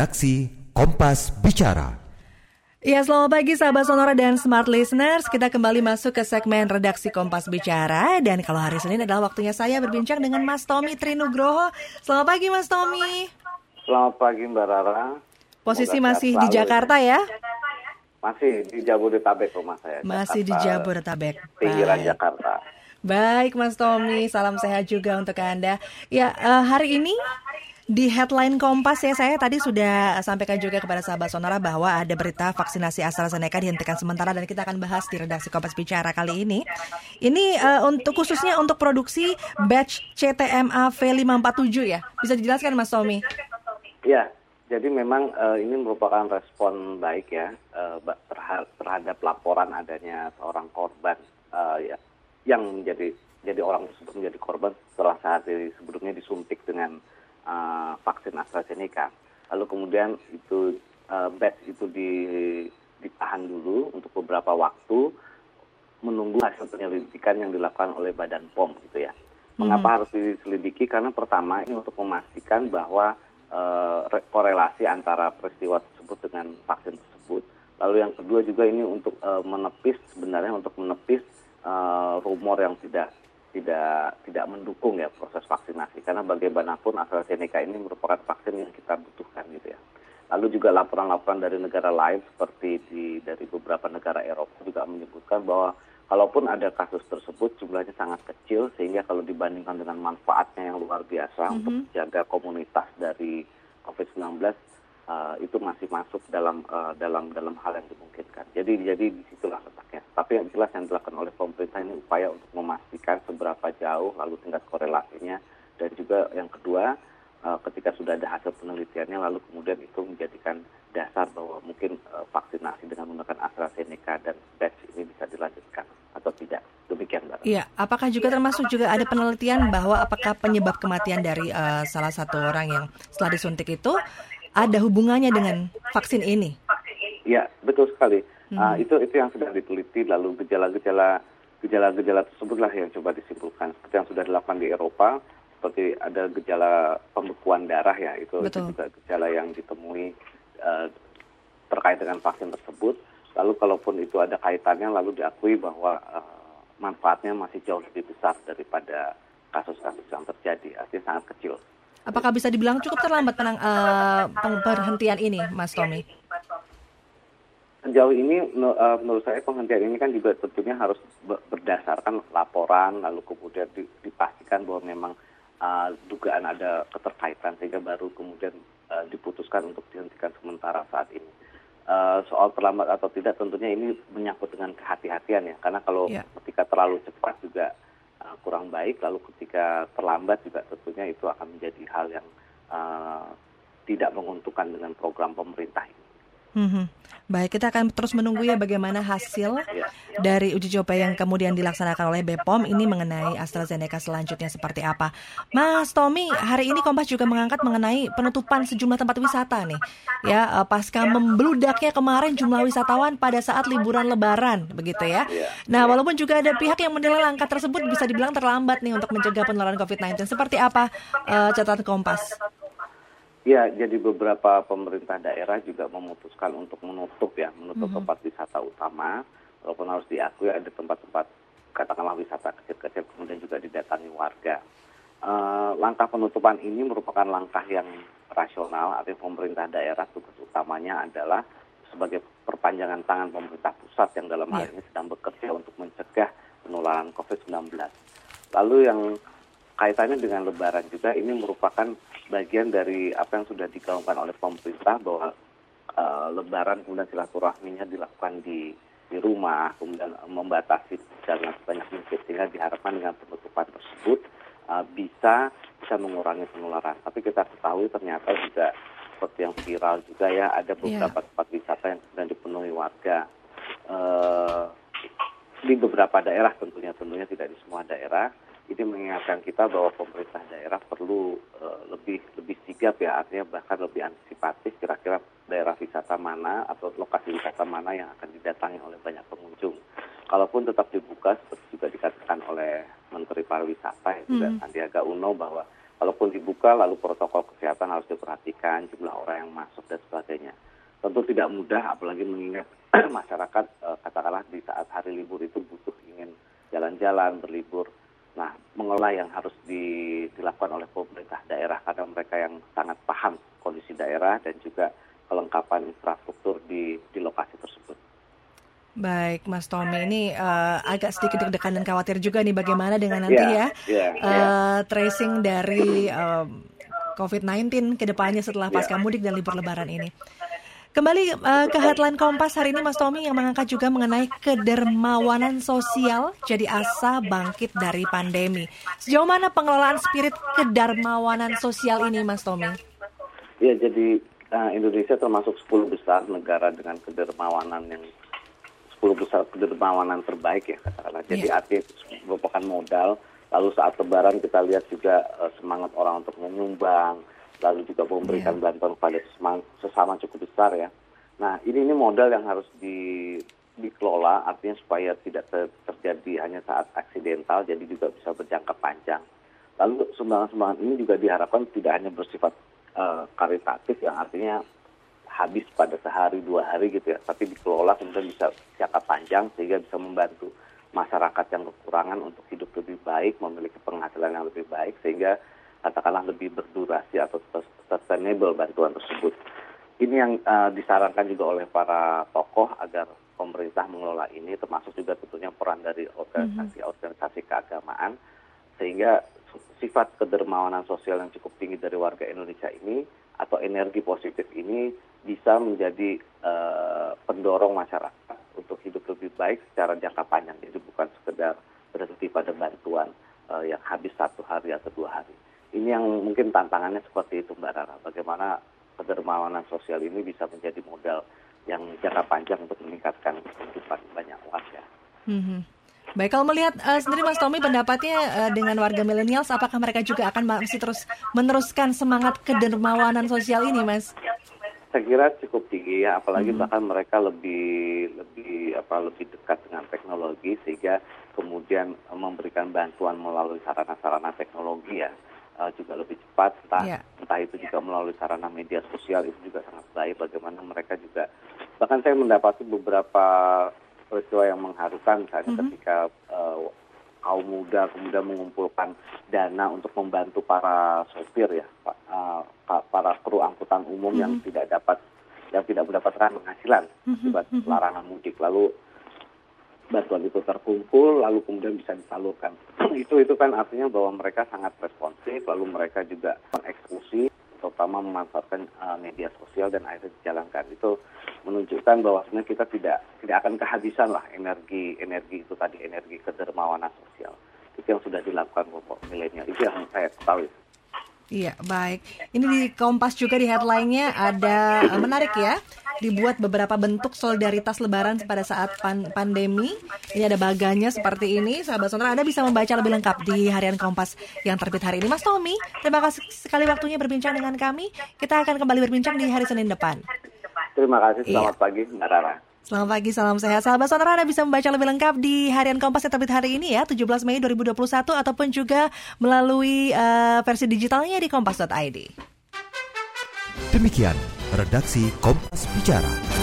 Redaksi Kompas Bicara. Ya, selamat pagi sahabat Sonora dan Smart Listeners. Kita kembali masuk ke segmen redaksi Kompas Bicara. Dan kalau hari Senin adalah waktunya saya berbincang dengan Mas Tommy Trinugroho. Selamat pagi Mas Tommy. Selamat pagi Mbak Rara. Posisi masih di Jakarta ya? Masih di Jabodetabek rumah saya. Masih di Jabodetabek. Pinggiran Jakarta. Baik Mas Tommy, salam sehat juga untuk Anda. Ya, uh, hari ini di headline Kompas ya saya tadi sudah sampaikan juga kepada sahabat Sonora bahwa ada berita vaksinasi AstraZeneca dihentikan sementara dan kita akan bahas di redaksi Kompas Bicara kali ini. Ini uh, untuk khususnya untuk produksi batch CTMA V547 ya. Bisa dijelaskan Mas Tommy? Ya, jadi memang uh, ini merupakan respon baik ya uh, terhadap laporan adanya seorang korban uh, ya yang menjadi jadi orang tersebut menjadi korban setelah saat sebelumnya disuntik dengan uh, vaksin AstraZeneca. Lalu kemudian itu uh, batch itu di, ditahan dulu untuk beberapa waktu menunggu hasil penyelidikan yang dilakukan oleh Badan POM gitu ya. Mengapa hmm. harus diselidiki? Karena pertama ini untuk memastikan bahwa uh, korelasi antara peristiwa tersebut dengan vaksin tersebut. Lalu yang kedua juga ini untuk uh, menepis sebenarnya untuk menepis uh, rumor yang tidak tidak tidak mendukung ya proses vaksinasi karena bagaimanapun AstraZeneca ini merupakan vaksin yang kita butuhkan gitu ya. Lalu juga laporan-laporan dari negara lain seperti di dari beberapa negara Eropa juga menyebutkan bahwa kalaupun ada kasus tersebut jumlahnya sangat kecil sehingga kalau dibandingkan dengan manfaatnya yang luar biasa mm -hmm. untuk menjaga komunitas dari COVID-19 uh, itu masih masuk dalam uh, dalam dalam hal yang dimungkinkan. Jadi jadi di situlah letaknya. Tapi yang jelas yang dilakukan oleh pemerintah ini upaya untuk memastikan seberapa jauh lalu tingkat korelasinya dan juga yang kedua uh, ketika sudah ada hasil penelitiannya lalu kemudian itu menjadikan dasar bahwa mungkin uh, vaksinasi dengan menggunakan AstraZeneca dan batch ini bisa dilanjutkan atau tidak. Demikian, Mbak. Iya, apakah juga termasuk juga ada penelitian bahwa apakah penyebab kematian dari uh, salah satu orang yang setelah disuntik itu ada hubungannya dengan vaksin ini? Ya, betul sekali. Uh, itu itu yang sudah diteliti lalu gejala-gejala gejala-gejala tersebutlah yang coba disimpulkan. Seperti yang sudah dilakukan di Eropa seperti ada gejala pembekuan darah ya itu, itu juga gejala yang ditemui uh, terkait dengan vaksin tersebut. Lalu kalaupun itu ada kaitannya lalu diakui bahwa uh, manfaatnya masih jauh lebih besar daripada kasus-kasus yang terjadi. Artinya sangat kecil. Apakah bisa dibilang cukup terlambat penang, uh, penghentian ini, Mas Tommy? Sejauh ini uh, menurut saya penghentian ini kan juga tentunya harus berdasarkan laporan, lalu kemudian dipastikan bahwa memang uh, dugaan ada keterkaitan sehingga baru kemudian uh, diputuskan untuk dihentikan sementara saat ini. Uh, soal terlambat atau tidak tentunya ini menyangkut dengan kehati-hatian ya, karena kalau yeah. ketika terlalu cepat juga uh, kurang baik lalu ketika terlambat juga tentunya itu akan menjadi hal yang uh, tidak menguntungkan dengan program pemerintah ini. Hmm, baik, kita akan terus menunggu ya bagaimana hasil dari uji coba yang kemudian dilaksanakan oleh BPOM ini mengenai AstraZeneca selanjutnya seperti apa. Mas Tommy, hari ini Kompas juga mengangkat mengenai penutupan sejumlah tempat wisata nih. Ya, eh, pasca membludaknya kemarin jumlah wisatawan pada saat liburan lebaran, begitu ya. Nah, walaupun juga ada pihak yang menilai langkah tersebut bisa dibilang terlambat nih untuk mencegah penularan COVID-19. Seperti apa uh, catatan Kompas? Ya, jadi beberapa pemerintah daerah juga memutuskan untuk menutup ya, menutup mm -hmm. tempat wisata utama. Walaupun harus diakui ada tempat-tempat katakanlah wisata kecil-kecil kemudian juga didatangi warga. Uh, langkah penutupan ini merupakan langkah yang rasional, artinya pemerintah daerah tugas utamanya adalah sebagai perpanjangan tangan pemerintah pusat yang dalam hal iya. ini sedang bekerja untuk mencegah penularan COVID-19. Lalu yang kaitannya dengan Lebaran juga ini merupakan bagian dari apa yang sudah digaungkan oleh pemerintah bahwa uh, Lebaran kemudian silaturahminya dilakukan di di rumah, kemudian membatasi jalan sebanyak mungkin sehingga diharapkan dengan penutupan tersebut uh, bisa bisa mengurangi penularan. Tapi kita ketahui ternyata juga seperti yang viral juga ya ada beberapa yeah. tempat wisata yang sedang dipenuhi warga uh, di beberapa daerah tentunya tentunya tidak di semua daerah ini mengingatkan kita bahwa pemerintah daerah perlu uh, lebih lebih sigap ya artinya bahkan lebih antisipatif kira-kira daerah wisata mana atau lokasi wisata mana yang akan didatangi oleh banyak pengunjung. Kalaupun tetap dibuka seperti juga dikatakan oleh Menteri Pariwisata ya hmm. Sandiaga Uno bahwa kalaupun dibuka lalu protokol kesehatan harus diperhatikan jumlah orang yang masuk dan sebagainya tentu tidak mudah apalagi mengingat masyarakat uh, katakanlah di saat hari libur itu butuh ingin jalan-jalan berlibur nah mengelola yang harus di, dilakukan oleh pemerintah daerah karena mereka yang sangat paham kondisi daerah dan juga kelengkapan infrastruktur di di lokasi tersebut. Baik, Mas Tommy, ini uh, agak sedikit deg-degan dan khawatir juga nih bagaimana dengan nanti yeah, ya yeah, uh, yeah. tracing dari uh, COVID-19 ke depannya setelah iya. pasca mudik dan libur lebaran ini. Kembali uh, ke headline Kompas hari ini Mas Tommy yang mengangkat juga mengenai kedermawanan sosial jadi asa bangkit dari pandemi. Sejauh mana pengelolaan spirit kedermawanan sosial ini Mas Tommy? Ya, jadi uh, Indonesia termasuk 10 besar negara dengan kedermawanan yang 10 besar kedermawanan terbaik ya katakanlah. Jadi yeah. artinya merupakan modal. Lalu saat lebaran kita lihat juga uh, semangat orang untuk menyumbang, lalu juga memberikan yeah. bantuan kepada sesama cukup besar ya. Nah ini ini modal yang harus di dikelola artinya supaya tidak ter, terjadi hanya saat aksidental jadi juga bisa berjangka panjang. Lalu sumbangan-sumbangan ini juga diharapkan tidak hanya bersifat uh, karitatif yang artinya habis pada sehari dua hari gitu ya, tapi dikelola kemudian bisa jangka panjang sehingga bisa membantu masyarakat yang kekurangan untuk hidup lebih baik, memiliki penghasilan yang lebih baik sehingga katakanlah lebih berdurasi atau sustainable bantuan tersebut. Ini yang uh, disarankan juga oleh para tokoh agar pemerintah mengelola ini, termasuk juga tentunya peran dari organisasi-organisasi keagamaan, sehingga sifat kedermawanan sosial yang cukup tinggi dari warga Indonesia ini atau energi positif ini bisa menjadi uh, pendorong masyarakat untuk hidup lebih baik secara jangka panjang. Jadi bukan sekedar berhenti pada bantuan uh, yang habis satu hari atau dua hari. Ini yang mungkin tantangannya seperti itu Mbak Rara. Bagaimana kedermawanan sosial ini bisa menjadi modal yang jangka panjang untuk meningkatkan kehidupan banyak warga. Mm -hmm. Baik, kalau melihat uh, sendiri Mas Tommy pendapatnya uh, dengan warga milenial, apakah mereka juga akan masih terus meneruskan semangat kedermawanan sosial ini, Mas? Saya kira cukup tinggi ya, apalagi hmm. bahkan mereka lebih lebih apa lebih dekat dengan teknologi sehingga kemudian memberikan bantuan melalui sarana-sarana teknologi ya uh, juga lebih cepat entah yeah. entah itu juga melalui sarana media sosial itu juga sangat baik bagaimana mereka juga bahkan saya mendapati beberapa peristiwa yang mengharukan misalnya mm -hmm. ketika uh, kaum muda kemudian mengumpulkan dana untuk membantu para sopir ya uh, para kru angkutan umum mm -hmm. yang mhm. tidak dapat yang tidak mendapatkan penghasilan akibat mm -hmm. larangan mudik lalu bantuan itu terkumpul lalu kemudian bisa disalurkan. Itu itu kan artinya bahwa mereka sangat responsif lalu mereka juga mengeksekusi terutama memanfaatkan uh, media sosial dan akhirnya dijalankan. Itu menunjukkan bahwa sebenarnya kita tidak tidak akan kehabisan lah energi energi itu tadi energi kedermawanan sosial. Itu yang sudah dilakukan kelompok milenial. Itu yang saya ketahui. Iya baik. Ini di Kompas juga di headline-nya ada uh, menarik ya dibuat beberapa bentuk solidaritas lebaran pada saat pan pandemi. Ini ada baganya seperti ini. Sahabat Sonora, Anda bisa membaca lebih lengkap di harian Kompas yang terbit hari ini. Mas Tommy, terima kasih sekali waktunya berbincang dengan kami. Kita akan kembali berbincang di hari Senin depan. Terima kasih, selamat iya. pagi Mbak Rara. Selamat pagi, salam sehat. Sahabat Sonora Anda bisa membaca lebih lengkap di harian Kompas yang terbit hari ini ya, 17 Mei 2021 ataupun juga melalui uh, versi digitalnya di kompas.id. Demikian redaksi Kompas Bicara.